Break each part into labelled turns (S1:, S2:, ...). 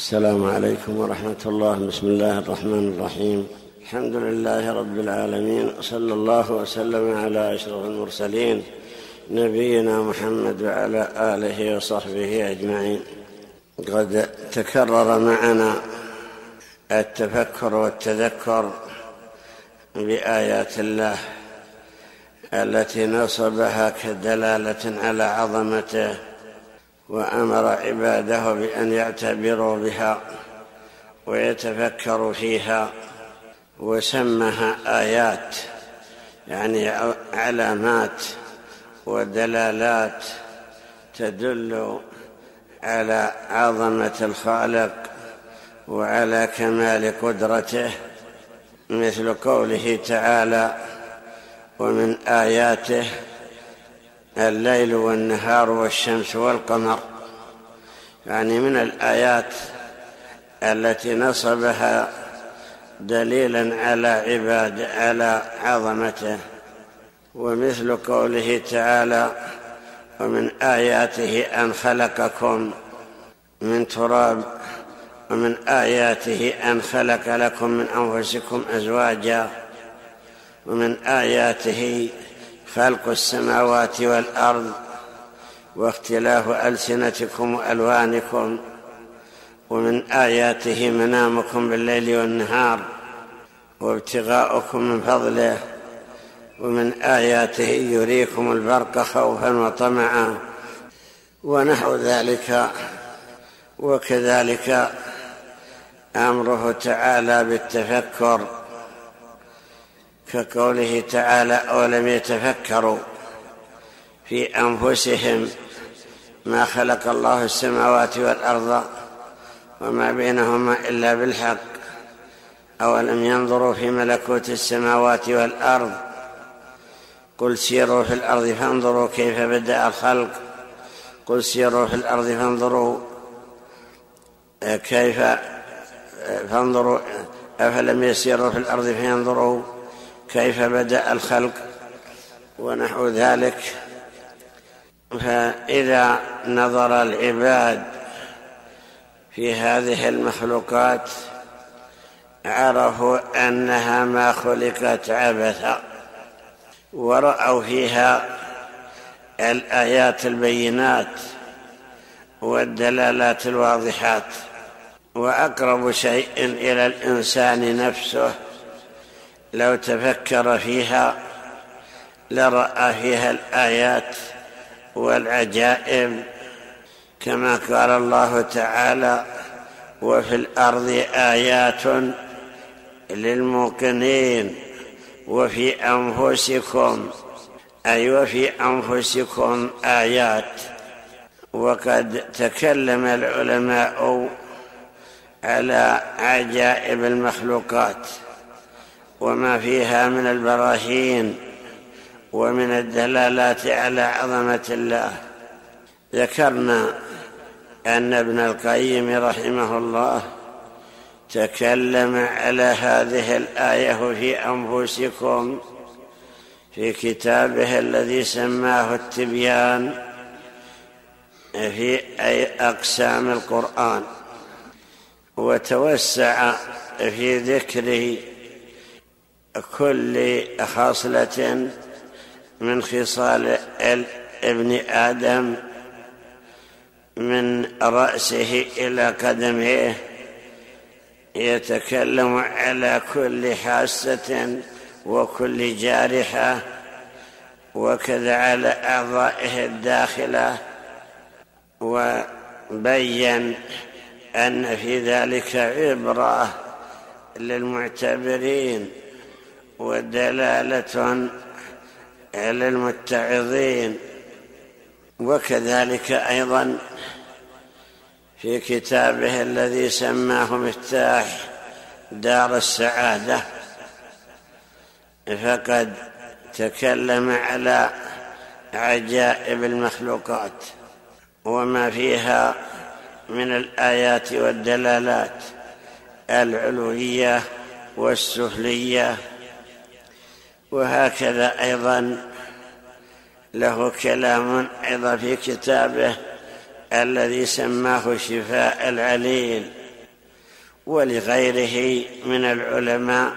S1: السلام عليكم ورحمة الله. بسم الله الرحمن الرحيم. الحمد لله رب العالمين صلى الله وسلم على أشرف المرسلين نبينا محمد وعلى آله وصحبه أجمعين. قد تكرر معنا التفكر والتذكر بآيات الله التي نصبها كدلالة على عظمته وأمر عباده بأن يعتبروا بها ويتفكروا فيها وسمها آيات يعني علامات ودلالات تدل على عظمة الخالق وعلى كمال قدرته مثل قوله تعالى ومن آياته الليل والنهار والشمس والقمر. يعني من الآيات التي نصبها دليلا على عباد على عظمته. ومثل قوله تعالى ومن آياته أن خلقكم من تراب ومن آياته أن خلق لكم من أنفسكم أزواجا ومن آياته خلق السماوات والأرض واختلاف ألسنتكم وألوانكم ومن آياته منامكم بالليل والنهار وابتغاؤكم من فضله ومن آياته يريكم البرق خوفا وطمعا. ونحو ذلك وكذلك أمره تعالى بالتفكر كقوله تعالى أولم يتفكروا في أنفسهم ما خلق الله السماوات والأرض وما بينهما إلا بالحق أولم ينظروا في ملكوت السماوات والأرض قل سيروا في الأرض فانظروا كيف بدأ الخلق قل سيروا في الأرض فانظروا كيف فانظروا أفلم يسيروا في الأرض فينظروا؟ كيف بدأ الخلق ونحو ذلك. فإذا نظر العباد في هذه المخلوقات عرفوا أنها ما خلقت عبثا ورأوا فيها الآيات البينات والدلالات الواضحات. وأقرب شيء إلى الإنسان نفسه لو تفكر فيها لرأى فيها الآيات والعجائب كما قال الله تعالى وفي الأرض آيات للموقنين وفي أنفسكم أي وفي أنفسكم آيات. وقد تكلم العلماء على عجائب المخلوقات. وما فيها من البراهين ومن الدلالات على عظمة الله. ذكرنا أن ابن القيم رحمه الله تكلم على هذه الآية في أنفسكم في كتابه الذي سماه التبيان في أي أقسام القرآن. وتوسع في ذكر كل خصلة من خصال ابن آدم من رأسه إلى قدمه يتكلم على كل حاسة وكل جارحة وكذا على أعضائه الداخلة وبين أن في ذلك عبرة للمعتبرين. ودلالة على المتعظين وكذلك أيضا في كتابه الذي سماه مفتاح دار السعادة فقد تكلم على عجائب المخلوقات وما فيها من الآيات والدلالات العلوية والسفليه وهكذا أيضا له كلام أيضا في كتابه الذي سماه شفاء العليل ولغيره من العلماء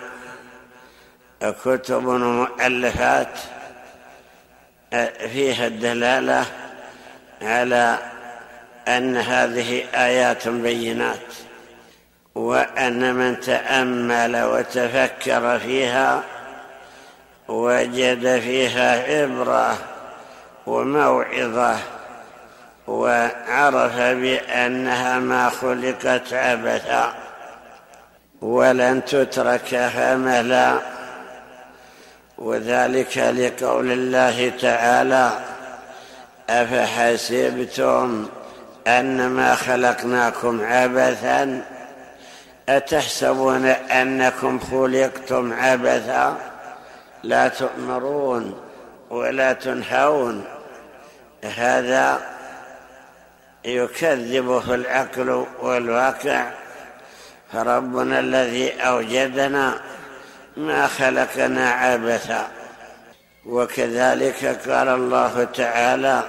S1: كتب ومؤلفات فيها الدلالة على أن هذه آيات بينات وأن من تأمل وتفكر فيها وجد فيها عبرة وموعظة وعرف بأنها ما خلقت عبثا ولن تترك هملا وذلك لقول الله تعالى أفحسبتم أنما خلقناكم عبثا؟ أتحسبون أنكم خلقتم عبثا؟ لا تؤمرون ولا تنهون. هذا يكذبه العقل والواقع. فربنا الذي أوجدنا ما خلقنا عبثا. وكذلك قال الله تعالى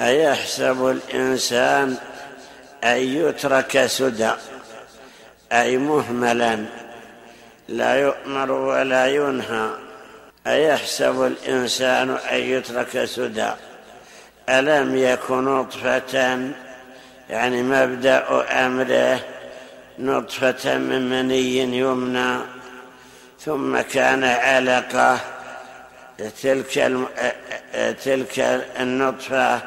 S1: أيحسب الإنسان أن يترك سدى أي مهملا. لا يؤمر ولا ينهى. أيحسب الإنسان أن يترك سدى؟ ألم يكن نطفة؟ يعني مبدأ أمره نطفة من مني يمنى ثم كان علقة. تلك تلك النطفة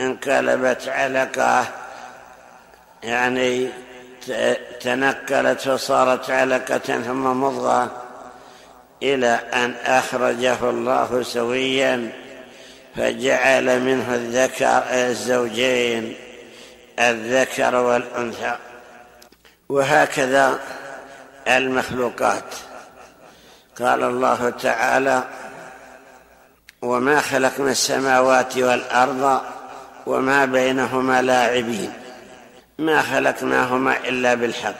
S1: انقلبت علقة. يعني تنقلت وصارت علقة ثم مضغة إلى أن أخرجه الله سويا فجعل منه الذكر الزوجين الذكر والأنثى. وهكذا المخلوقات. قال الله تعالى وما خلقنا السماوات والأرض وما بينهما لاعبين. ما خلقناهما إلا بالحق.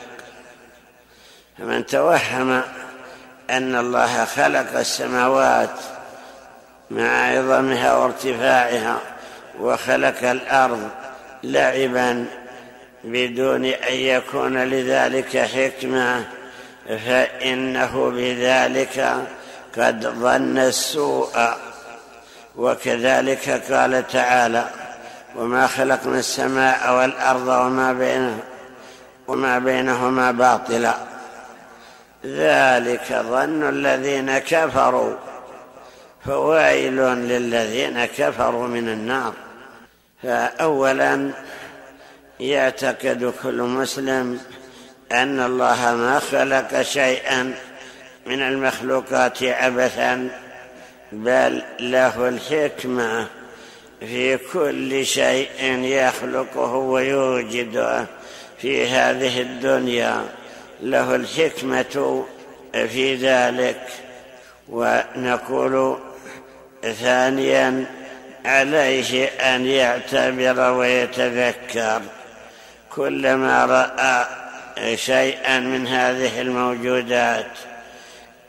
S1: فمن توهم أن الله خلق السماوات مع عظمها وارتفاعها وخلق الأرض لعبا بدون أن يكون لذلك حكمة فإنه بذلك قد ظن السوء. وكذلك قال تعالى وما خلقنا السماء والأرض وما بينهما وما بينهما باطلا. ذلك ظن الذين كفروا. فويل للذين كفروا من النار. فأولا يعتقد كل مسلم أن الله ما خلق شيئا من المخلوقات عبثا بل له الحكمة. في كل شيء يخلقه ويوجده في هذه الدنيا. له الحكمة في ذلك. ونقول ثانيا عليه أن يعتبر ويتذكر. كلما رأى شيئا من هذه الموجودات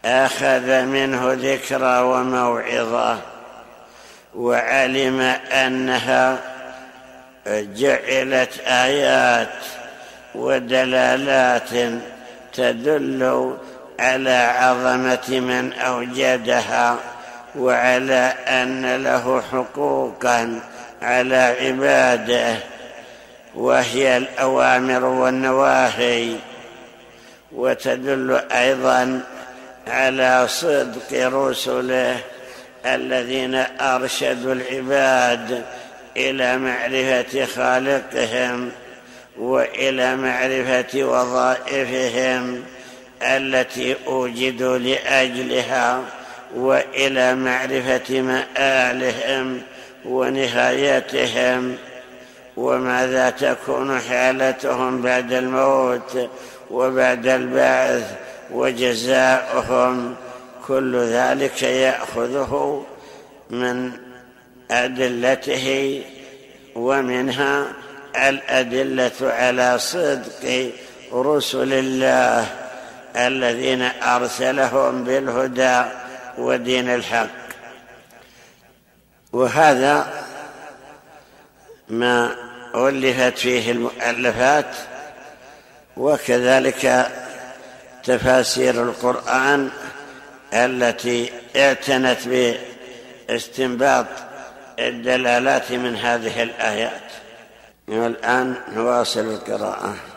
S1: أخذ منه ذكرى وموعظة. وعلم أنها جعلت آيات ودلالات تدل على عظمة من أوجدها وعلى أن له حقوقا على عباده وهي الأوامر والنواهي. وتدل أيضا على صدق رسله الذين أرشدوا العباد إلى معرفة خالقهم وإلى معرفة وظائفهم التي أوجدوا لأجلها وإلى معرفة مآلهم ونهايتهم وماذا تكون حالتهم بعد الموت وبعد البعث وجزاؤهم كل ذلك يأخذه من أدلته ومنها الأدلة على صدق رسل الله الذين أرسلهم بالهدى ودين الحق. وهذا ما ألفت فيه المؤلفات وكذلك تفاسير القرآن التي اعتنت باستنباط الدلالات من هذه الآيات. والآن نواصل القراءة.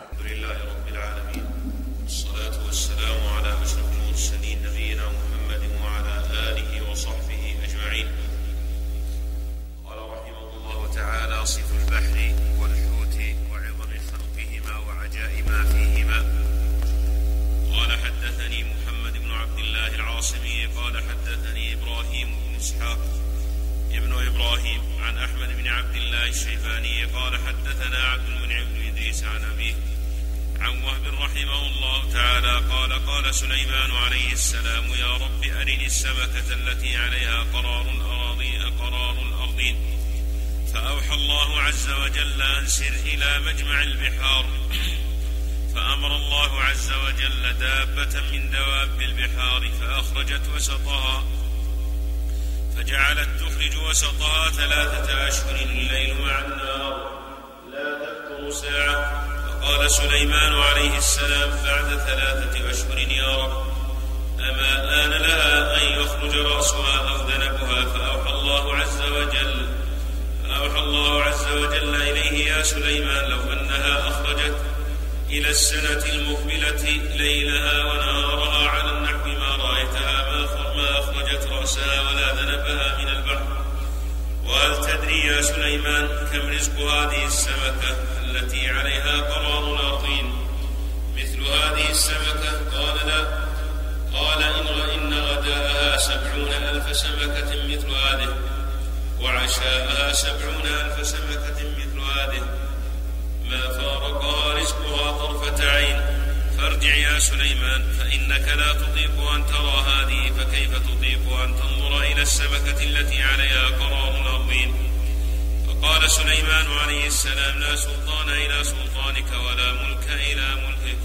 S2: الشيباني قال حدثنا عبد المنعم بن إدريس عن أبيه عن وهب رحمه الله تعالى قال قال سليمان عليه السلام يا رب أرني السمكة التي عليها قرار الأراضي قرار الأرضين فأوحى الله عز وجل أن سر إلى مجمع البحار. فأمر الله عز وجل دابة من دواب البحار فأخرجت وسطها فجعلت تخرج وسطها ثلاثة أشهر الليل مع النار. لا تذكر ساعة. فقال سليمان عليه السلام بعد ثلاثة أشهر يا رب أما آن لها أن يخرج رأسها أو ذنبها؟ فأوحى الله عز وجل فأوحى الله عز وجل إليه يا سليمان لو أنها أخرجت إلى السنة المقبلة ليلها ونهارها على النحو أخرجت رأسها ولا ذنبها من البحر. وهل تدري يا سليمان كم رزق هذه السمكة التي عليها قرار الأرضين؟ مثل هذه السمكة؟ قال لا. قال إن إن غداءها سبعون ألف سمكة مثل هذه. وعشاءها سبعون ألف سمكة مثل هذه. ما فارقها رزقها طرفة عين. فارجع يا سليمان فإنك لا تطيق أن ترى هذه فكيف تطيق أن تنظر إلى السمكة التي عليها قرار الأرضين فقال سليمان عليه السلام لا سلطان إلى سلطانك ولا ملك إلى ملكك.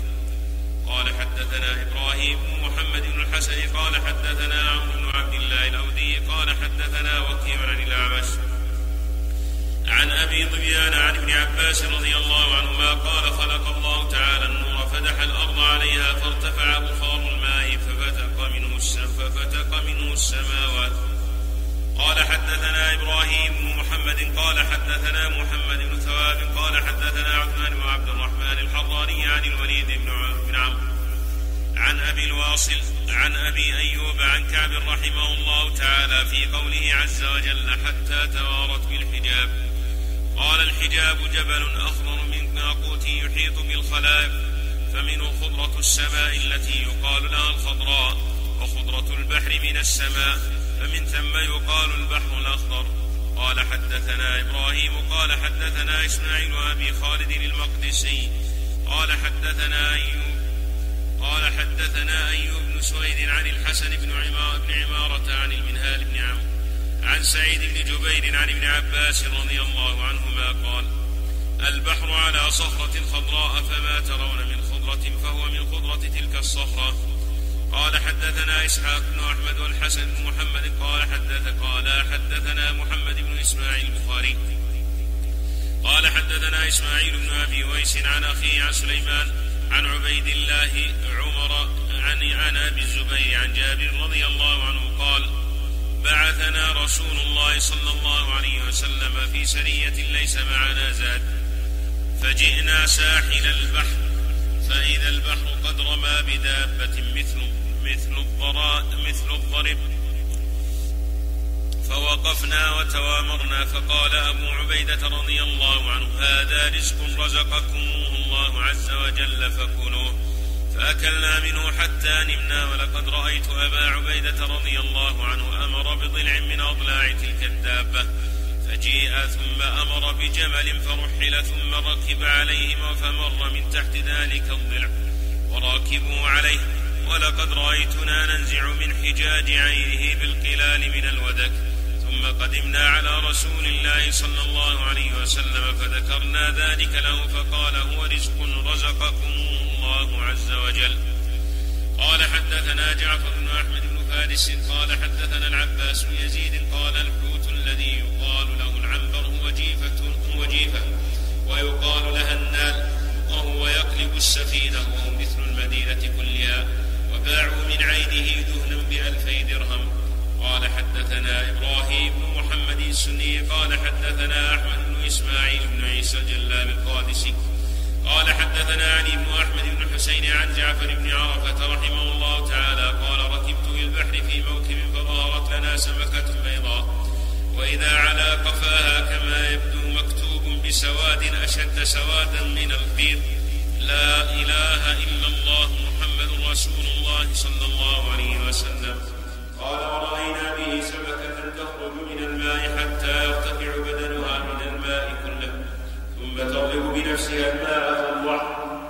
S2: قال حدثنا إبراهيم بن محمد بن الحسن قال حدثنا عمرو بن عبد الله الأودي قال حدثنا وكيع عن الأعمش. عن أبي ظبيان عن ابن عباس رضي الله عنهما قال خلق الله تعالى النور فدح الأرض عليها فارتفع بخار الماء ففتق منه ففتق منه السماوات. قال حدثنا إبراهيم بن محمد قال حدثنا محمد بن ثواب قال حدثنا عثمان بن عبد الرحمن الحضاني عن الوليد بن عمرو. عن أبي الواصل عن أبي أيوب عن كعب رحمه الله تعالى في قوله عز وجل حتى توارت بالحجاب قال الحجاب جبل أخضر من ناقوت يحيط بالخلائق فمنه خضرة السماء التي يقال لها الخضراء وخضرة البحر من السماء فمن ثم يقال البحر الأخضر. قال حدثنا إبراهيم قال حدثنا إسماعيل أبي خالد المقدسي قال حدثنا أيوب قال حدثنا أيوب بن سويد عن الحسن بن عمارة عن المنهال بن عمرو. عن سعيد بن جبير عن ابن عباس رضي الله عنهما قال البحر على صخرة خضراء فما ترون من خضرة فهو من خضرة تلك الصخرة. قال حدثنا إسحاق بن أحمد والحسن بن محمد. قال حدث قال حدثنا محمد بن إسماعيل البخاري. قال حدثنا إسماعيل بن أبي ويس عن أخيه عن سليمان عن عبيد الله عمر عن عن أبي الزبير عن جابر رضي الله عنه قال بعثنا رسول الله صلى الله عليه وسلم في سرية ليس معنا زاد فجئنا ساحل البحر فإذا البحر قد رمى بدابة مثل مثل الضراء مثل الضرب. فوقفنا وتوامرنا فقال أبو عبيدة رضي الله عنه هذا رزق رزقكموه الله عز وجل فكلوه. فأكلنا منه حتى نمنا ولقد رأيت أبا عبيدة رضي الله عنه أمر بضلع من أضلاع تلك الدابة. فجيء ثم أمر بجمل فرحل ثم ركب عليه فمر من تحت ذلك الضلع. وراكبوا عليه ولقد رأيتنا ننزع من حجاج عينه بالقلال من الودك. ثم قدمنا على رسول الله صلى الله عليه وسلم فذكرنا ذلك له فقال هو رزق رزقكم. عز وجل. قال حدثنا جعفر بن أحمد بن فارس قال حدثنا العباس بن يزيد قال الحوت الذي يقال له العنبر هو جيفة وجيفة ويقال لها النال وهو يقلب السفينة وهم مثل المدينة كلها وباعوا من عينه دهنا بألفي درهم. قال حدثنا إبراهيم بن محمد السني قال حدثنا أحمد بن إسماعيل بن عيسى الجلال القادسي. قال حدثنا علي بن أحمد بن حسين عن جعفر بن عرفة رحمه الله تعالى قال ركبت البحر في موكب فظهرت لنا سمكة بيضاء وإذا على قفاها كما يبدو مكتوب بسواد أشد سوادا من البيض. لا إله إلا الله محمد رسول الله صلى الله عليه وسلم. قال ورأينا به سمكة تخرج من الماء حتى يرتفع بدنها من الماء كله. ثم تضرب بنفسها الماء تنضح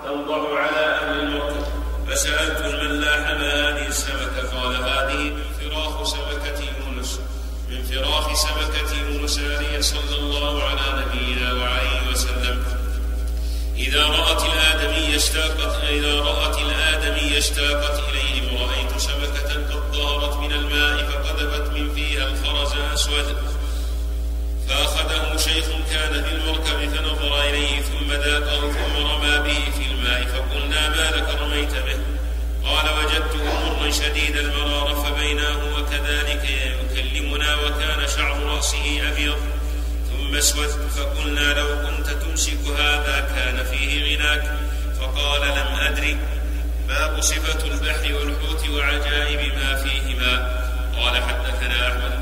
S2: تنضح على أهل المركب فسألت الملاح ما هذه السمكة؟ قال هذه من فراخ سمكة يونس. من فراخ سمكة يونس عليه صلى الله على نبينا وعليه وسلم. إذا رأت الآدمي اشتاقت إذا رأت الآدمي اشتاقت إليهم رأيت سمكة قد ظهرت من الماء فقذفت من فيها الخرز أسود. فأخذه شيخ كان في المركب فنظر إليه ثم ذاقه ثم رمى به في الماء فقلنا ما لك رميت به؟ قال وجدته مرا شديد المرارة فبيناه وكذلك يكلمنا وكان شعر رأسه أبيض ثم اسود فقلنا لو كنت تمسك هذا كان فيه غناك فقال لم أدري. باب صفة البحر والحوت وعجائب ما فيهما. قال حدثنا أحمد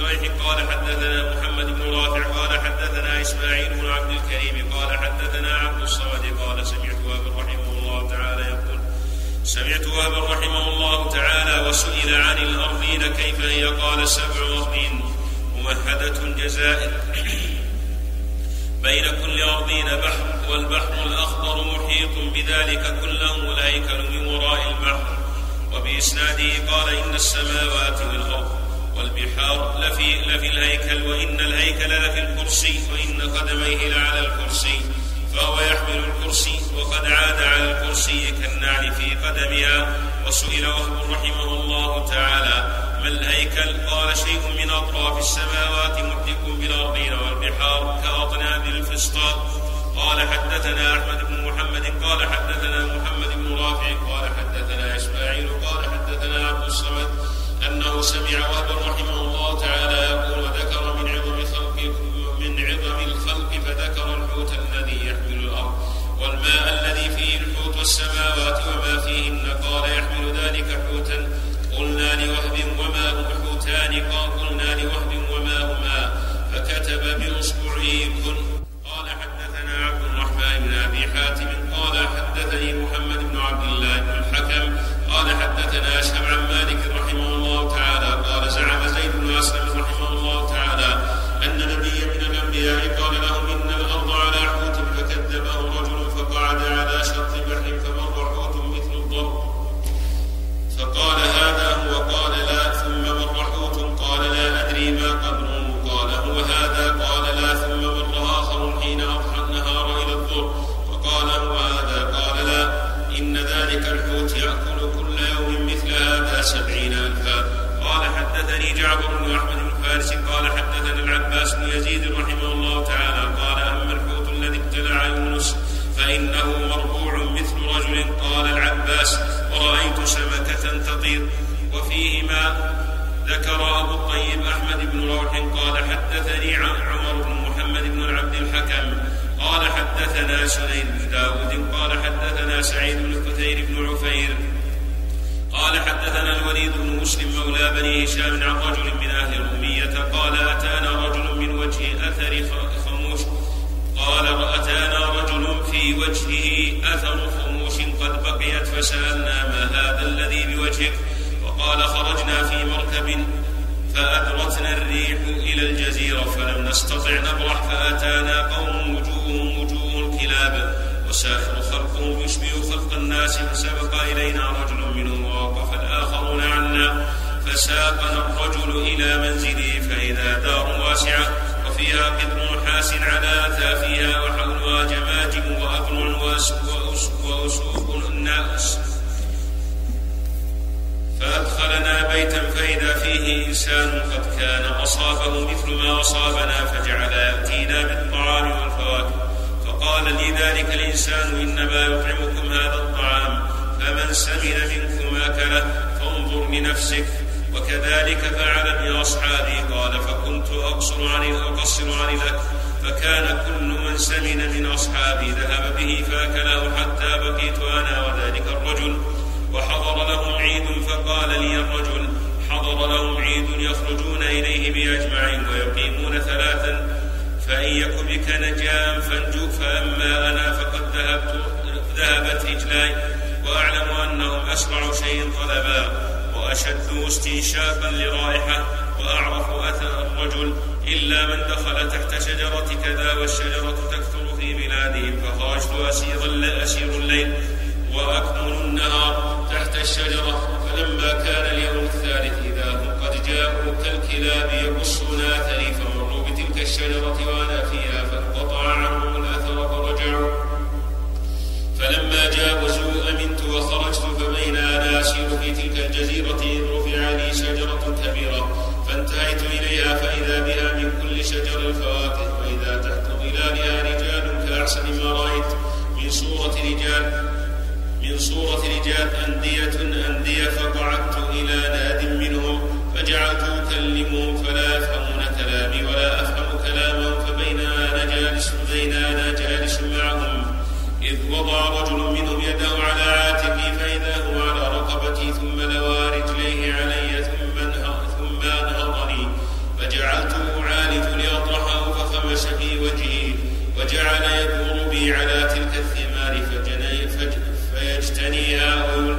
S2: شريح قال حدثنا محمد بن رافع قال حدثنا إسماعيل بن عبد الكريم قال حدثنا عبد الصمد قال سمعت أبا رحمه الله تعالى يقول سمعت أبا رحمه الله تعالى وسئل عن الأرضين كيف هي؟ قال سبع أرضين ممهدة جزائر بين كل أرضين بحر والبحر الأخضر محيط بذلك كله الهيكل من وراء البحر. وبإسناده قال إن السماوات والأرض والبحار لفي, لفي الهيكل وإن الهيكل لفي الكرسي وإن قدميه لعلى الكرسي. فهو يحمل الكرسي وقد عاد على الكرسي كالنعل في قدمها. وسئل وهب رحمه الله تعالى ما الهيكل؟ قال شيء من أطراف السماوات محدق بالأرضين والبحار كأطناب الفسطاط. قال حدثنا أحمد بن محمد قال حدثنا محمد بن رافع قال حدثنا إسماعيل قال حدثنا عبد الصمد. أنه سمع وهبا رحمه الله تعالى يقول وذكر من عظم خلق من عظم الخلق فذكر الحوت الذي يحمل الأرض والماء الذي فيه الحوت والسماوات وما فيهن. قال يحمل ذلك حوتا. قلنا لوهب وما هم حوتان. قلنا لوهب وما هما. فكتب بإصبعه كن قال حدثنا عبد الرحمن بن أبي حاتم. قال حدثني محمد بن عبد الله بن الحكم. قال حدثنا أشهب ذلك الإنسان إنما يطعمكم هذا الطعام فمن سمن منكم أكله فانظر لنفسك. وكذلك فعل بأصحابي قال فكنت أقصر عن أقصر عن الأكل فكان كل من سمن من أصحابي ذهب به فأكله حتى بقيت أنا وذلك الرجل. وحضر لهم عيد فقال لي الرجل حضر لهم عيد يخرجون إليه بأجمعين ويقيمون ثلاثا فإن يك بك نجاء فانجو فأما أنا فقد ذهبت ذهبت رجلاي وأعلم أنهم أسرع شيء طلبا وأشد استنشاقا لرائحة وأعرف أثر الرجل إلا من دخل تحت شجرة كذا والشجرة تكثر في بلادهم فخرجت أسير أسير الليل وأكمل النهار تحت الشجرة فلما كان اليوم الثالث إذا هم قد جاءوا كالكلاب يقصون أثري فمروا بتلك الشجرة وأنا فيها فانقطع عنهم الأثر فرجعوا. فلما جاوزوا أمنت وخرجت فبين أنا أسير في تلك الجزيرة إذ رفع لي شجرة كبيرة فانتهيت إليها فإذا بها من كل شجر الفواكه وإذا تحت ظلالها رجال كأحسن ما رأيت. من صورة رجال من صورة رجال أندية أندية فقعدت إلى ناد منهم فجعلت أكلمهم فلا يفهمون كلامي ولا أفهم جالس بين أنا جالس معهم إذ وضع رجل منهم يده على عاتقي فإذا هو على رقبتي ثم لوى رجليه علي ثم ثم أنهضني. فجعلت أعالج لأطرحه فخمس في وجهي وجعل يدور بي على تلك الثمار فيجتنيها ويلقيها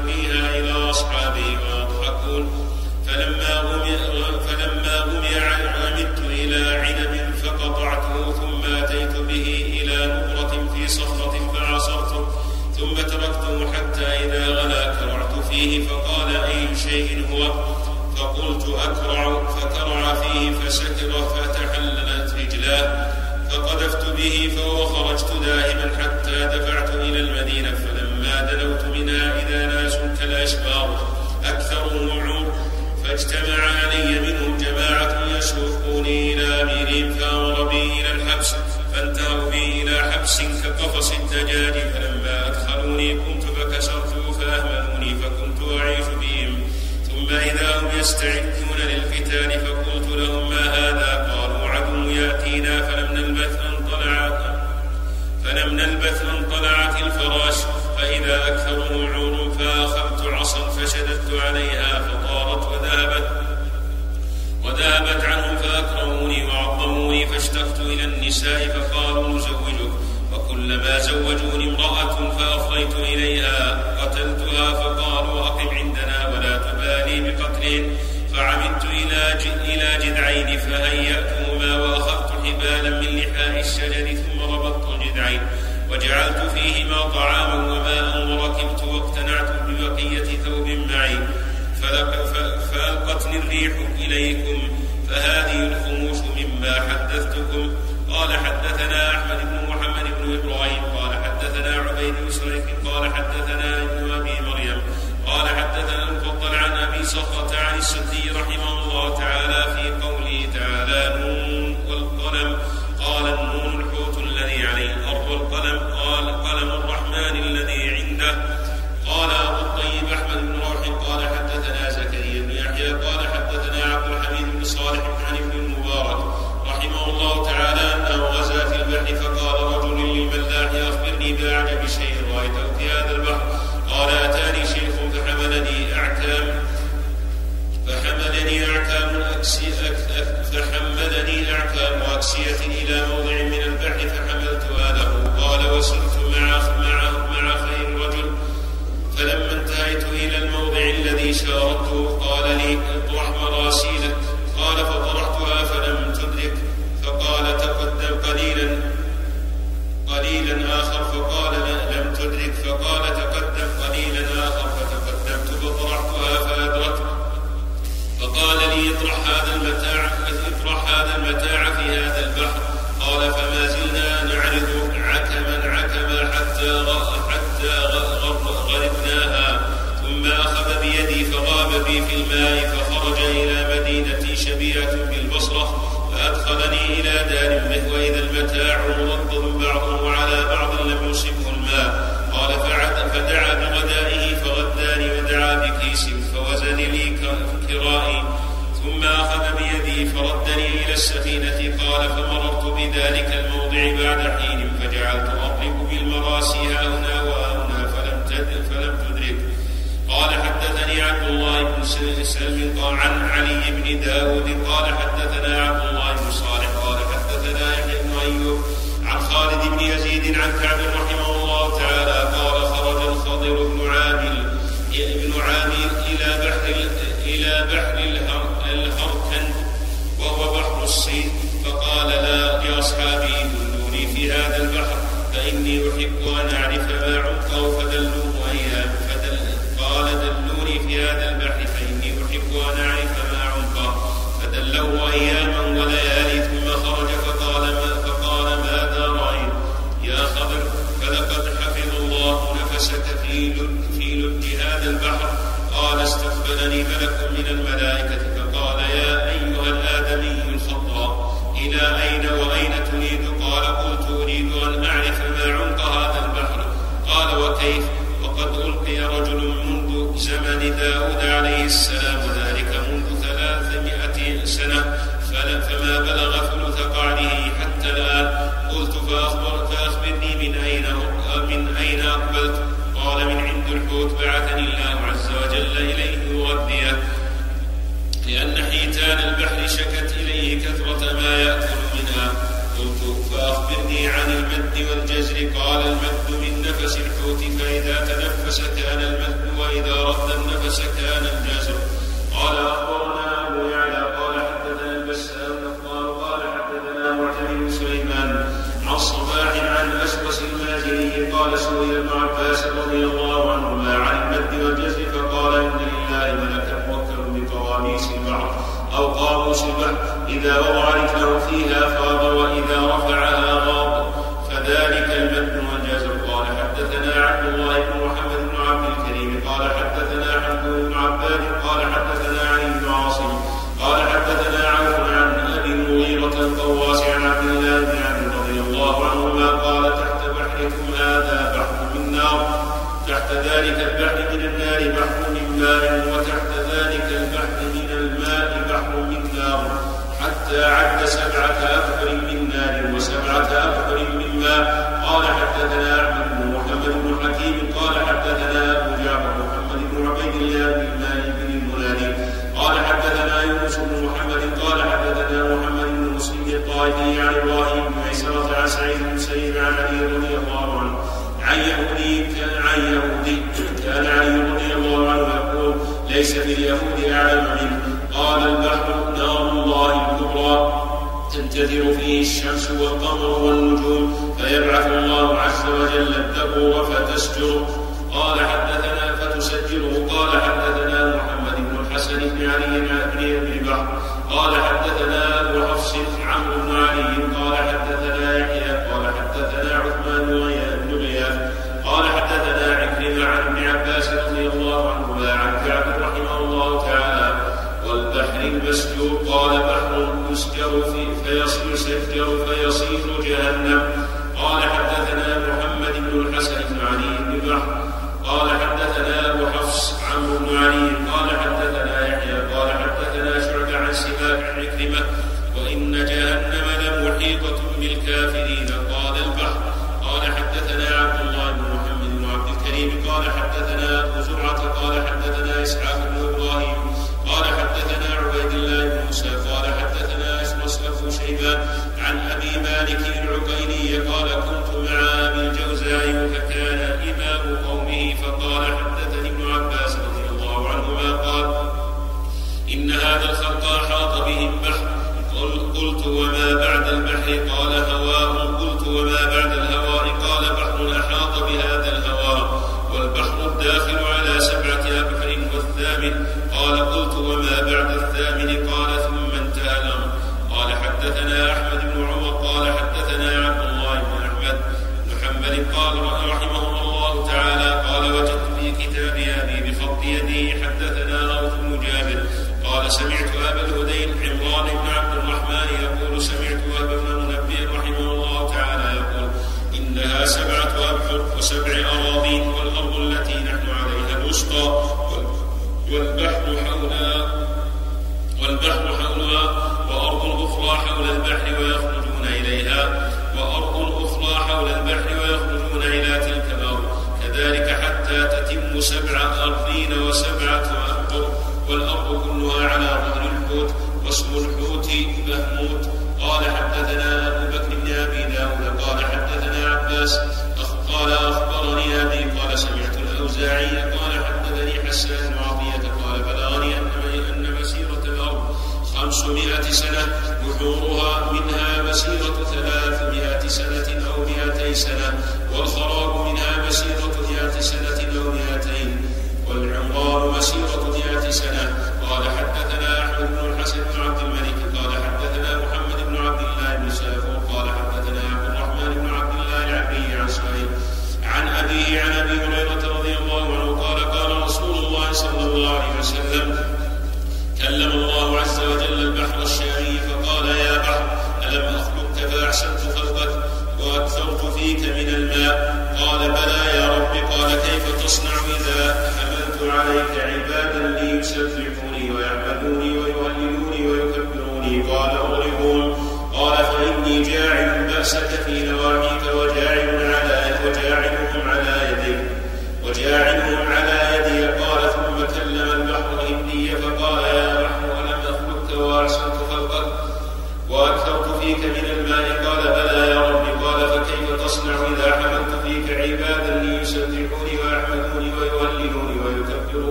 S2: Gracias. سبعة من نار وسبعة أبحر من ماء. قال حدثنا أحمد بن محمد بن حكيم قال حدثنا أبو جعفر محمد بن عبيد الله بن مالك بن المناني قال حدثنا يونس بن محمد قال حدثنا محمد بن مسلم القائدي عن إبراهيم بن عيسى عن سعيد بن سيد عن علي رضي الله عنه. عن يهودي كان عن يهودي كان علي رضي الله عنه يقول ليس باليهود أعلم تنفجر فيه الشمس والقمر والنجوم فيبعث الله عز وجل الدبر فتسجر. قال حتى Deus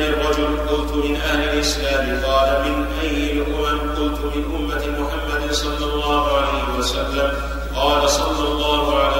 S2: للرجل قلت من أهل الإسلام قال من أي الأمم؟ قلت من أمة محمد صلى الله عليه وسلم. قال صلى الله عليه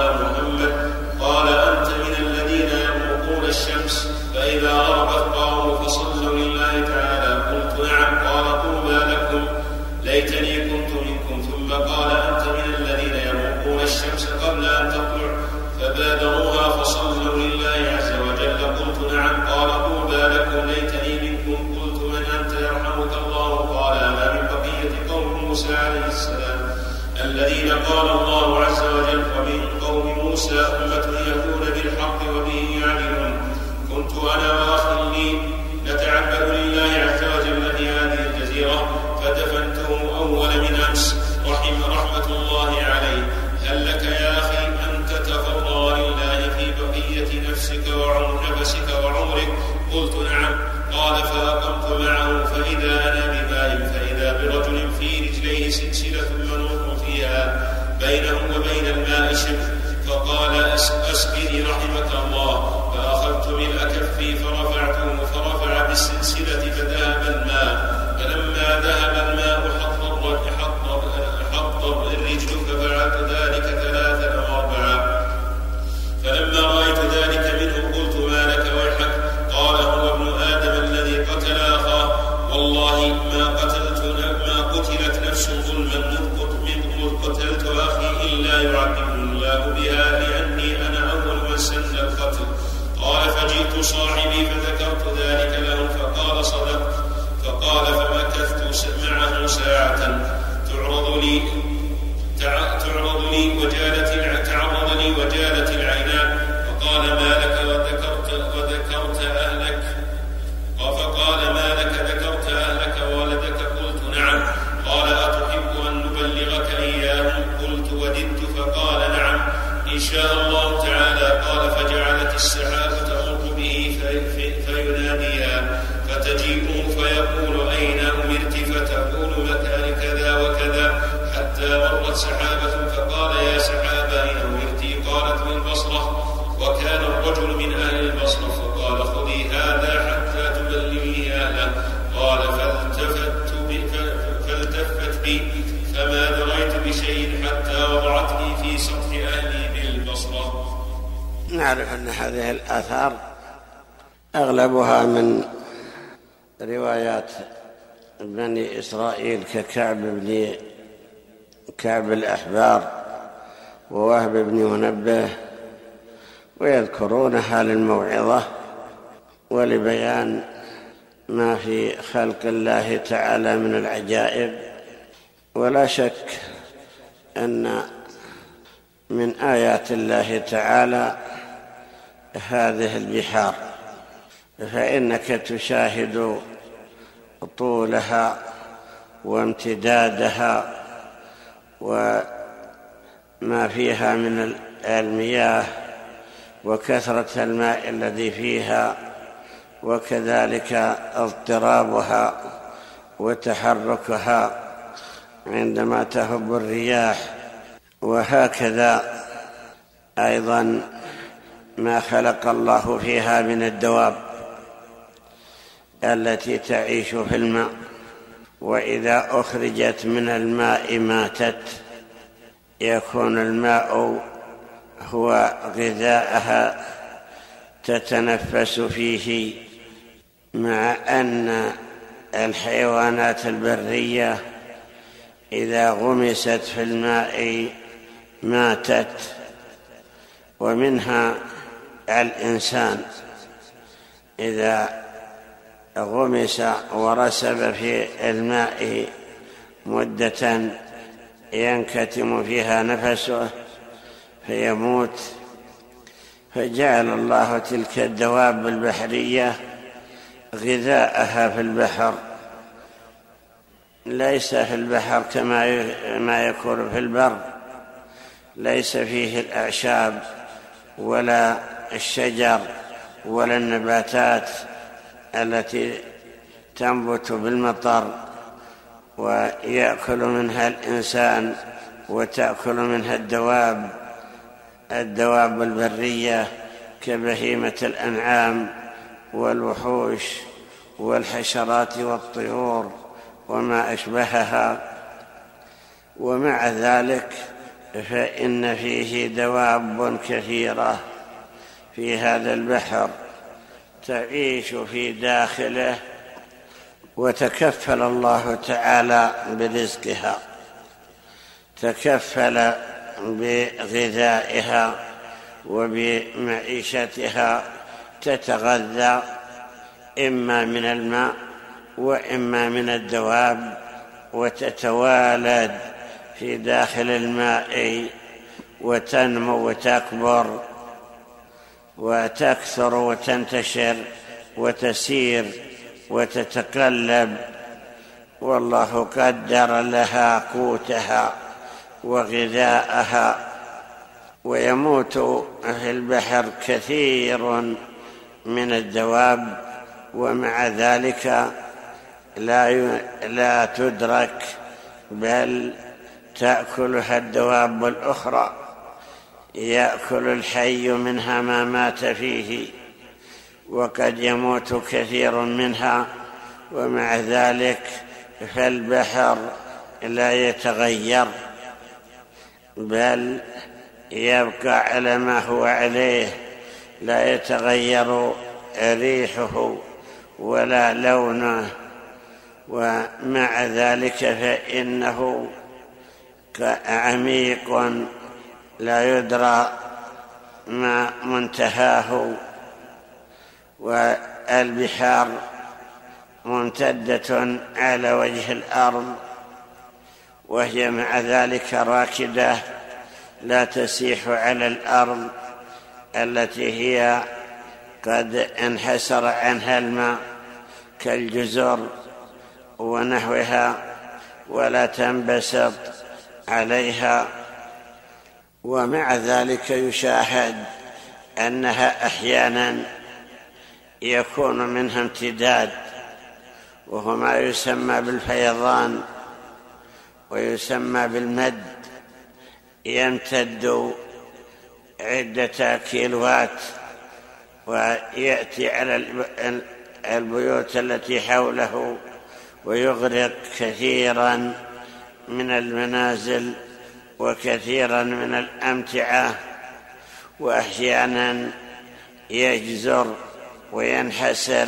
S2: Yeah.
S1: نعرف أن هذه الآثار أغلبها من روايات بني إسرائيل ككعب بن كعب الأحبار ووهب بن منبه ويذكرونها للموعظة ولبيان ما في خلق الله تعالى من العجائب ولا شك أن من آيات الله تعالى هذه البحار فإنك تشاهد طولها وامتدادها وما فيها من المياه وكثرة الماء الذي فيها وكذلك اضطرابها وتحركها عندما تهب الرياح وهكذا أيضا ما خلق الله فيها من الدواب التي تعيش في الماء وإذا أخرجت من الماء ماتت. يكون الماء هو غذاءها تتنفس فيه مع أن الحيوانات البرية إذا غمست في الماء ماتت ومنها الإنسان إذا غمس ورسب في الماء مدة ينكتم فيها نفسه فيموت فجعل الله تلك الدواب البحرية غذاءها في البحر. ليس في البحر كما ما يكون في البر ليس فيه الأعشاب ولا الشجر ولا النباتات التي تنبت بالمطر ويأكل منها الإنسان وتأكل منها الدواب الدواب البرية كبهيمة الأنعام والوحوش والحشرات والطيور وما أشبهها. ومع ذلك فإن فيه دواب كثيرة. في هذا البحر تعيش في داخله وتكفل الله تعالى برزقها تكفل بغذائها وبمعيشتها تتغذى إما من الماء وإما من الدواب وتتوالد في داخل الماء وتنمو وتكبر. وتكثر وتنتشر وتسير وتتقلب. والله قدر لها قوتها وغذاءها ويموت في البحر كثير من الدواب. ومع ذلك لا لا تدرك بل تأكلها الدواب الأخرى. يأكل الحي منها ما مات فيه وقد يموت كثير منها ومع ذلك فالبحر لا يتغير بل يبقى على ما هو عليه لا يتغير ريحه ولا لونه ومع ذلك فإنه عميق لا يدرى ما منتهاه والبحار ممتدة على وجه الأرض وهي مع ذلك راكدة لا تسيح على الأرض التي هي قد انحسر عنها الماء كالجزر ونحوها ولا تنبسط عليها. ومع ذلك يشاهد أنها أحيانا يكون منها امتداد وهو ما يسمى بالفيضان ويسمى بالمد يمتد عدة كيلوات ويأتي على البيوت التي حوله ويغرق كثيرا من المنازل وكثيرا من الأمتعة واحيانا يجزر وينحسر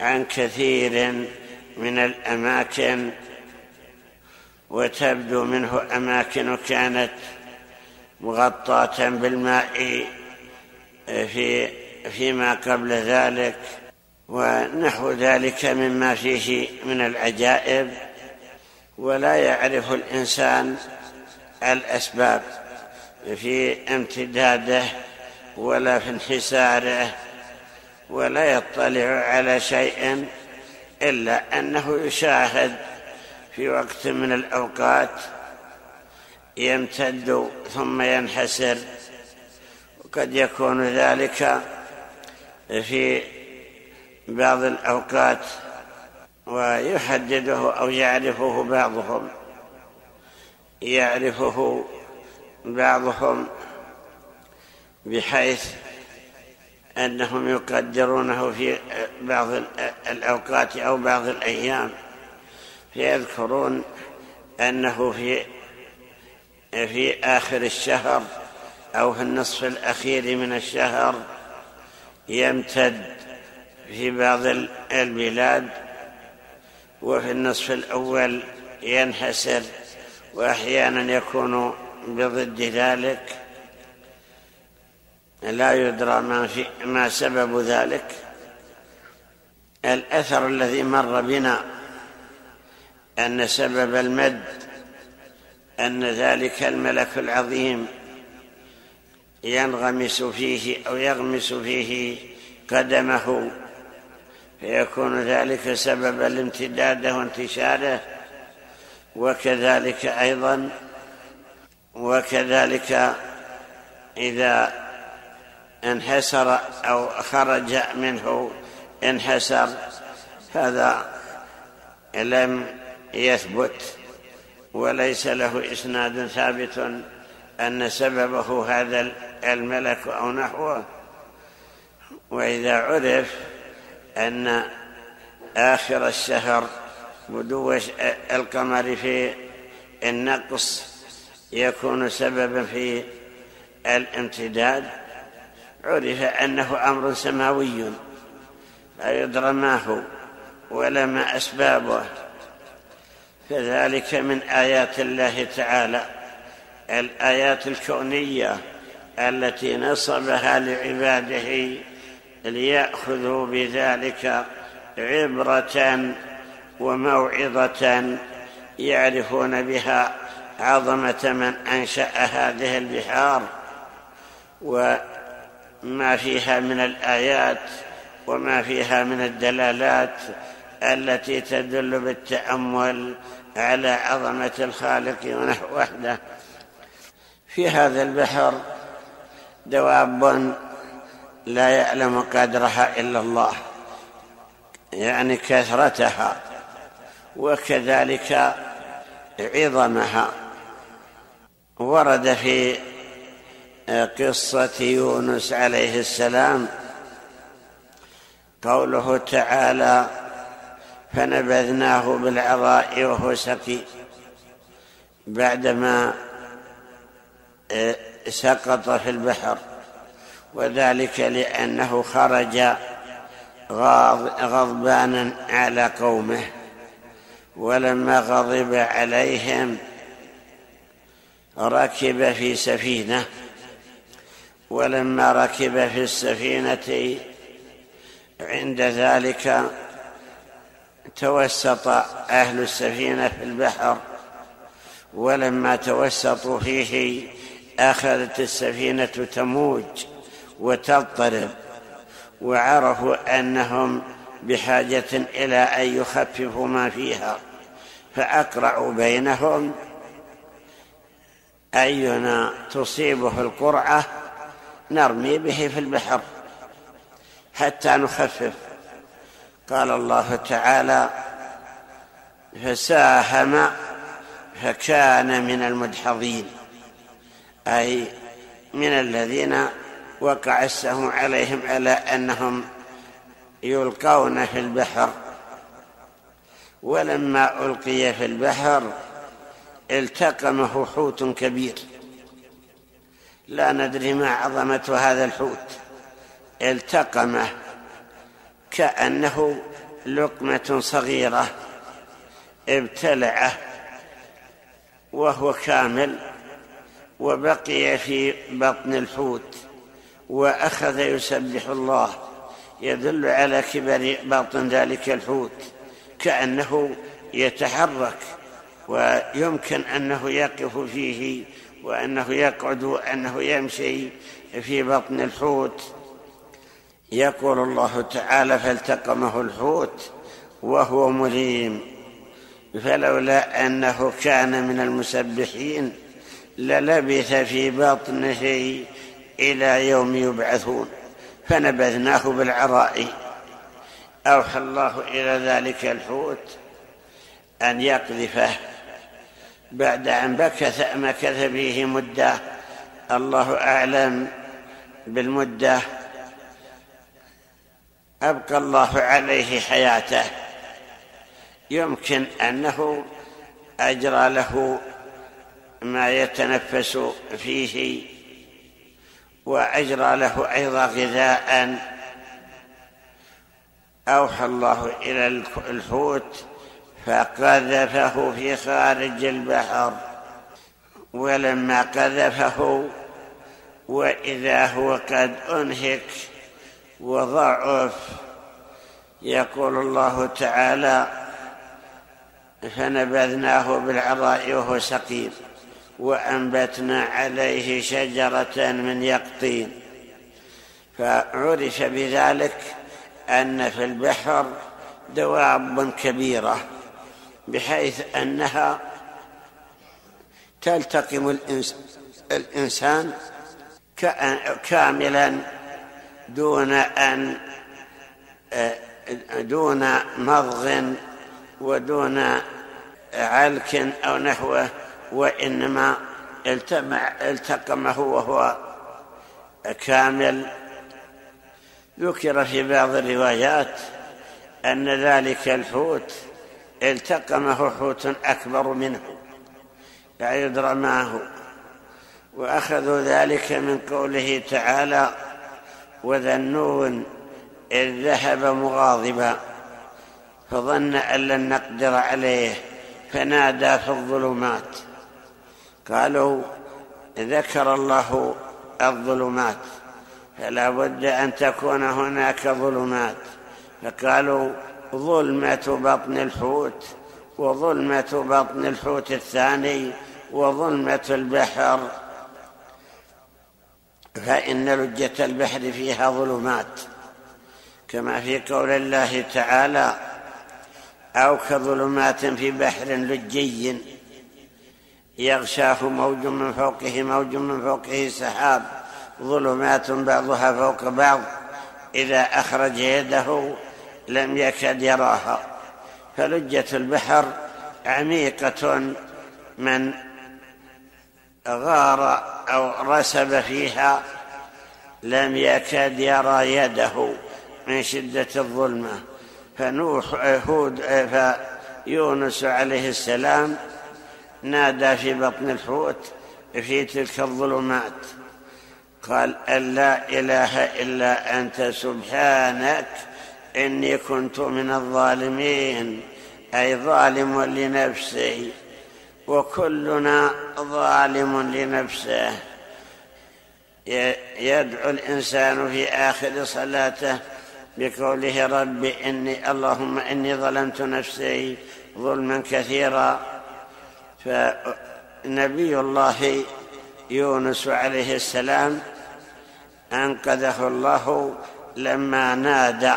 S1: عن كثير من الأماكن وتبدو منه أماكن كانت مغطاة بالماء في فيما قبل ذلك ونحو ذلك مما فيه من العجائب. ولا يعرف الإنسان الأسباب في امتداده ولا في انحساره ولا يطلع على شيء إلا أنه يشاهد في وقت من الأوقات يمتد ثم ينحسر. وقد يكون ذلك في بعض الأوقات ويحدده أو يعرفه بعضهم. يعرفه بعضهم بحيث أنهم يقدرونه في بعض الأوقات أو بعض الأيام فيذكرون أنه في في آخر الشهر أو في النصف الأخير من الشهر يمتد في بعض البلاد وفي النصف الأول ينحسر وأحيانا يكون بضد ذلك لا يدرى ما, في ما سبب ذلك. الأثر الذي مر بنا أن سبب المد أن ذلك الملك العظيم ينغمس فيه أو يغمس فيه قدمه فيكون ذلك سببا لامتداده وانتشاره. وكذلك أيضا وكذلك إذا انحسر أو خرج منه انحسر هذا لم يثبت وليس له إسناد ثابت أن سببه هذا الملك أو نحوه. وإذا عرف أن آخر الشهر بدو القمر في النقص يكون سببا في الامتداد. عرف أنه أمر سماوي لا يدرى ما هو ولا ما أسبابه. كذلك من آيات الله تعالى الآيات الكونية التي نصبها لعباده ليأخذوا بذلك عبرة وموعظة يعرفون بها عظمة من أنشأ هذه البحار وما فيها من الآيات وما فيها من الدلالات التي تدل بالتأمل على عظمة الخالق وحده في هذا البحر دواب لا يعلم قدرها إلا الله يعني كثرتها. وكذلك عظمها. ورد في قصة يونس عليه السلام قوله تعالى فنبذناه بالعراء وهو سقي بعدما سقط في البحر. وذلك لأنه خرج غضبانا على قومه. ولما غضب عليهم. ركب في سفينة ولما ركب في السفينة. عند ذلك توسط أهل السفينة في البحر ولما توسطوا فيه أخذت السفينة تموج وتضطرب وعرفوا أنهم بحاجة إلى أن يخففوا ما فيها. فاقرعوا بينهم. أينا تصيبه القرعة نرمي به في البحر حتى نخفف. قال الله تعالى فساهم فكان من المدحضين أي من الذين وقع السهم عليهم على أنهم يلقون في البحر. ولما ألقي في البحر التقمه حوت كبير. لا ندري ما عظمة هذا الحوت. التقمه كأنه لقمة صغيرة ابتلعه وهو كامل وبقي في بطن الحوت وأخذ يسبح الله. يدل على كبر باطن ذلك الحوت. كأنه يتحرك ويمكن أنه يقف فيه وأنه يقعد وأنه يمشي في بطن الحوت. يقول الله تعالى فالتقمه الحوت وهو مليم. فلولا أنه كان من المسبحين للبث في بطنه إلى يوم يبعثون. فنبذناه بالعراء. أوحى الله إلى ذلك الحوت أن يقذفه بعد أن بكث مكث فيه مدة. الله أعلم بالمدة. أبقى الله عليه حياته. يمكن أنه أجرى له ما يتنفس فيه وأجرى له أيضا غذاء. أوحى الله إلى الحوت فقذفه في خارج البحر. ولما قذفه وإذا هو قد أنهك وضعف يقول الله تعالى فنبذناه بالعراء وهو سقيم وأنبتنا عليه شجرة من يقطين. فعرف بذلك أن في البحر دواب كبيرة بحيث أنها تلتقم الإنسان كاملا دون أن دون مضغ ودون علك أو نحوه وإنما التقمه وهو كامل ذكر في بعض الروايات أن ذلك الحوت التقمه حوت أكبر منه ما هو وأخذوا ذلك من قوله تعالى وذنون إذ ذهب مغاضبا فظن أن لن نقدر عليه فنادى في الظلمات. قالوا ذكر الله الظلمات. فلا بد أن تكون هناك ظلمات. فقالوا ظلمة بطن الحوت وظلمة بطن الحوت الثاني وظلمة البحر. فإن لجة البحر فيها ظلمات. كما في قول الله تعالى أو كظلمات في بحر لجي يغشاه موج من فوقه موج من فوقه سحاب. ظلمات بعضها فوق بعض. إذا أخرج يده لم يكد يراها. فلجة البحر عميقة من غار أو رسب فيها لم يكد يرى يده من شدة الظلمة. فنوح هود فيونس عليه السلام نادى في بطن الحوت في تلك الظلمات. قال أن لا إله إلا أنت سبحانك إني كنت من الظالمين أي ظالم لنفسي وكلنا ظالم لنفسه. يدعو الإنسان في آخر صلاته بقوله رب إني اللهم إني ظلمت نفسي ظلما كثيرا. فنبي الله يونس عليه السلام أنقذه الله لما نادى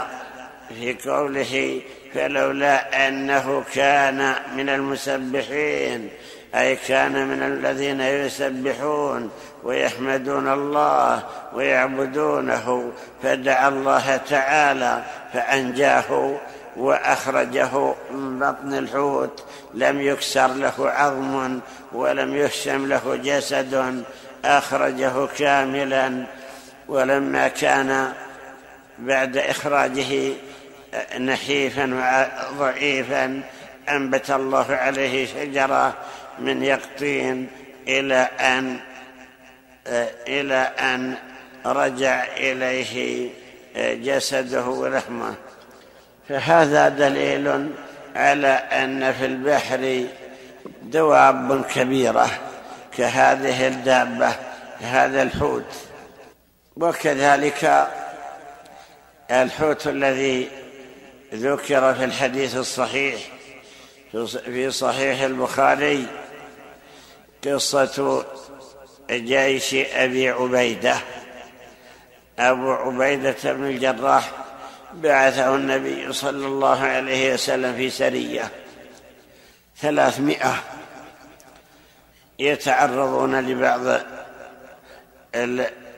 S1: في قوله فلولا أنه كان من المسبحين أي كان من الذين يسبحون ويحمدون الله ويعبدونه فدعا الله تعالى فأنجاه وأخرجه من بطن الحوت. لم يكسر له عظم ولم يهشم له جسد أخرجه كاملا. ولما كان بعد إخراجه نحيفا وضعيفا أنبت الله عليه شجرة من يقطين إلى أن إلى أن رجع إليه جسده ولحمه. فهذا دليل على أن في البحر دواب كبيرة كهذه الدابة هذا الحوت. وكذلك الحوت الذي ذكر في الحديث الصحيح في صحيح البخاري قصة جيش أبي عبيدة. أبو عبيدة بن الجراح بعثه النبي صلى الله عليه وسلم في سرية ثلاثمائة يتعرضون لبعض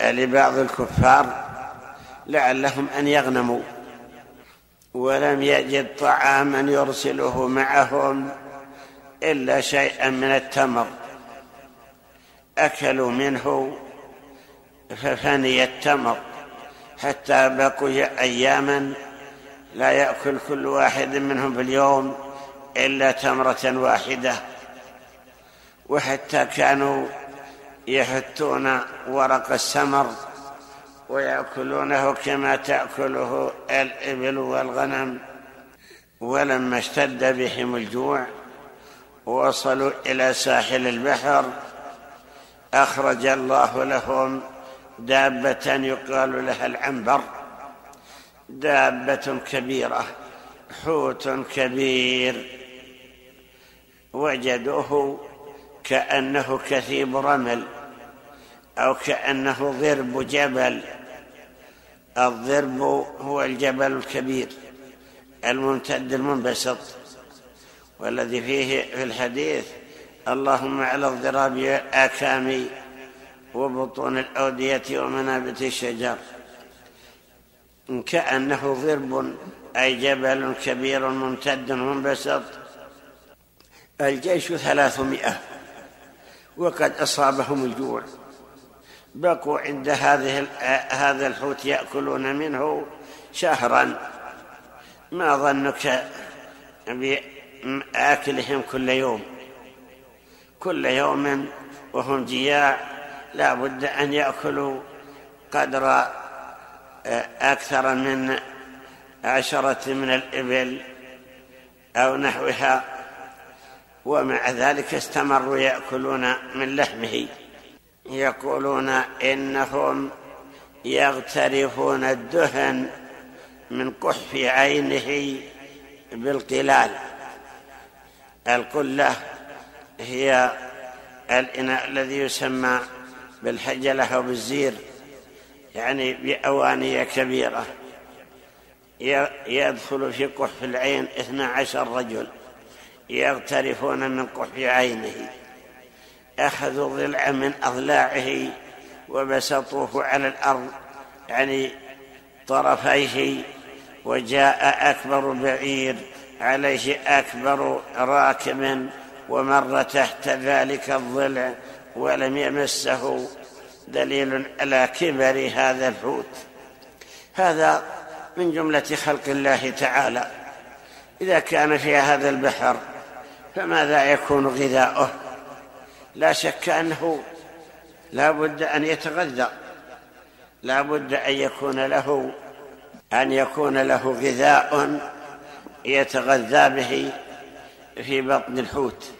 S1: لبعض الكفار لعلهم أن يغنموا. ولم يجد طعاما يرسله معهم إلا شيئا من التمر. أكلوا منه ففني التمر حتى بقي أياما لا يأكل كل واحد منهم في اليوم إلا تمرة واحدة. وحتى كانوا يحتون ورق السمر ويأكلونه كما تأكله الإبل والغنم. ولما اشتد بهم الجوع وصلوا إلى ساحل البحر أخرج الله لهم دابة يقال لها العنبر. دابة كبيرة حوت كبير. وجدوه كأنه كثيب رمل أو كأنه ضرب جبل. الضرب هو الجبل الكبير الممتد المنبسط والذي فيه في الحديث اللهم على الضراب آكام وبطون الأودية ومنابت الشجر. كأنه ضرب أي جبل كبير ممتد منبسط. الجيش ثلاثمائة. وقد أصابهم الجوع. بقوا عند هذه هذا الحوت يأكلون منه شهرا. ما ظنك بآكلهم كل يوم؟ كل يوم وهم جياع. لا بد أن يأكلوا قدر آه، أكثر من عشرة من الإبل أو نحوها. ومع ذلك استمروا يأكلون من لحمه. يقولون إنهم يغترفون الدهن من قحف عينه بالقلال. القلة هي الإناء الذي يسمى بالحجلة أو بالزير يعني بأوانية كبيرة. يدخل في قحف العين اثنا عشر رجل. يغترفون من قحف عينه. أخذوا ضلعا من أضلاعه وبسطوه على الأرض يعني طرفيه وجاء أكبر بعير عليه أكبر راكب ومر تحت ذلك الضلع ولم يمسه. دليل على كبر هذا الحوت. هذا من جملة خلق الله تعالى. إذا كان في هذا البحر فماذا يكون غذاؤه؟ لا شك أنه لا بد أن يتغذى. لا بد أن يكون له أن يكون له غذاء يتغذى به في بطن الحوت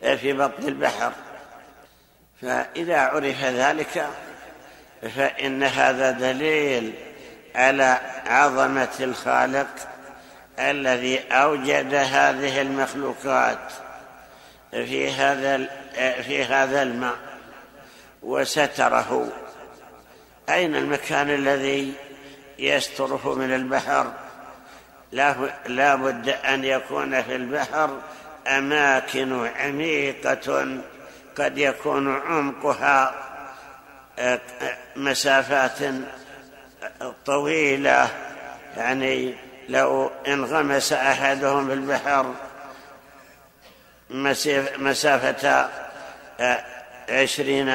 S1: في بطن البحر. فإذا عرف ذلك فإن هذا دليل على عظمة الخالق الذي أوجد هذه المخلوقات في هذا في هذا الماء وستره. أين المكان الذي يستره من البحر؟ لا بد أن يكون في البحر أماكن عميقة قد يكون عمقها آه، مسافات طويلة يعني لو انغمس أحدهم في البحر مسافة آه، عشرين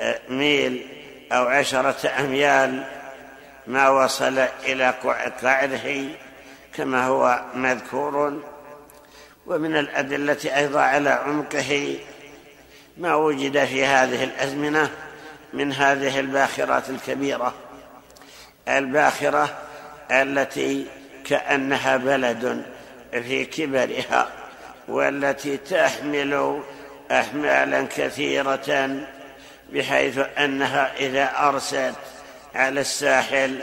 S1: آه، ميل أو عشرة أميال ما وصل إلى قعره كما هو مذكور. ومن الأدلة أيضا على عمقه ما وجد في هذه الأزمنة من هذه الباخرات الكبيرة. الباخرة التي كأنها بلد في كبرها والتي تحمل أحمالا كثيرة بحيث أنها إذا أرست على الساحل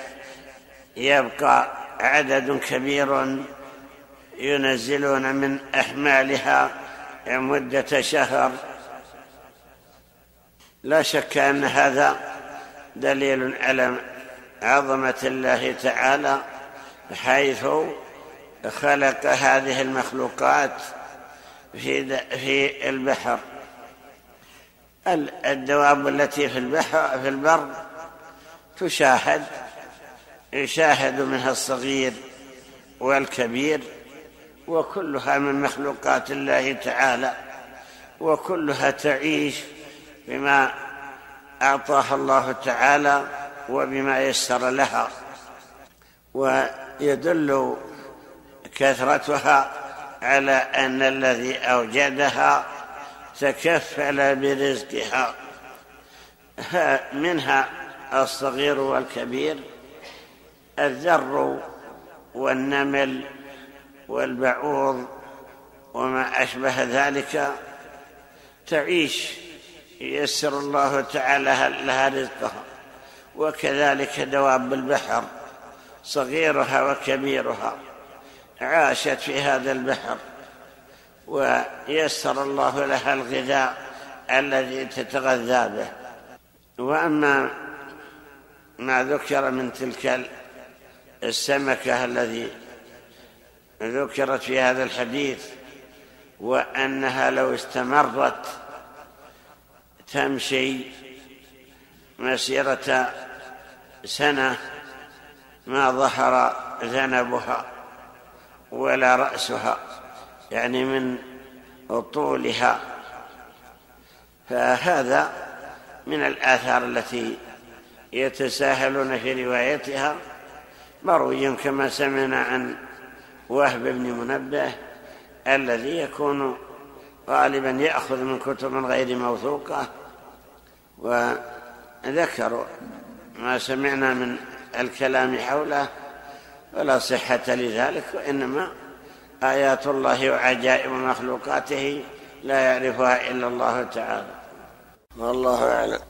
S1: يبقى عدد كبير ينزلون من أحمالها مدة شهر. لا شك أن هذا دليل على عظمة الله تعالى حيث خلق هذه المخلوقات في في البحر. الدواب التي في البحر في البر تشاهد يشاهد منها الصغير والكبير وكلها من مخلوقات الله تعالى وكلها تعيش بما أعطاها الله تعالى وبما يسر لها ويدل كثرتها على أن الذي أوجدها تكفل برزقها. منها الصغير والكبير الذر والنمل والبعوض وما أشبه ذلك. تعيش ييسر الله تعالى لها رزقها. وكذلك دواب البحر صغيرها وكبيرها عاشت في هذا البحر ويسر الله لها الغذاء الذي تتغذى به. وأما ما ذكر من تلك السمكة الذي ذكرت في هذا الحديث وأنها لو استمرت تمشي مسيرة سنة ما ظهر ذنبها ولا رأسها يعني من طولها. فهذا من الآثار التي يتساهلون في روايتها. مروي كما سمعنا عن وهب بن منبه الذي يكون غالبا يأخذ من كتب غير موثوقة وذكروا ما سمعنا من الكلام حوله ولا صحة لذلك وإنما آيات الله وعجائب مخلوقاته لا يعرفها إلا الله تعالى. والله أعلم.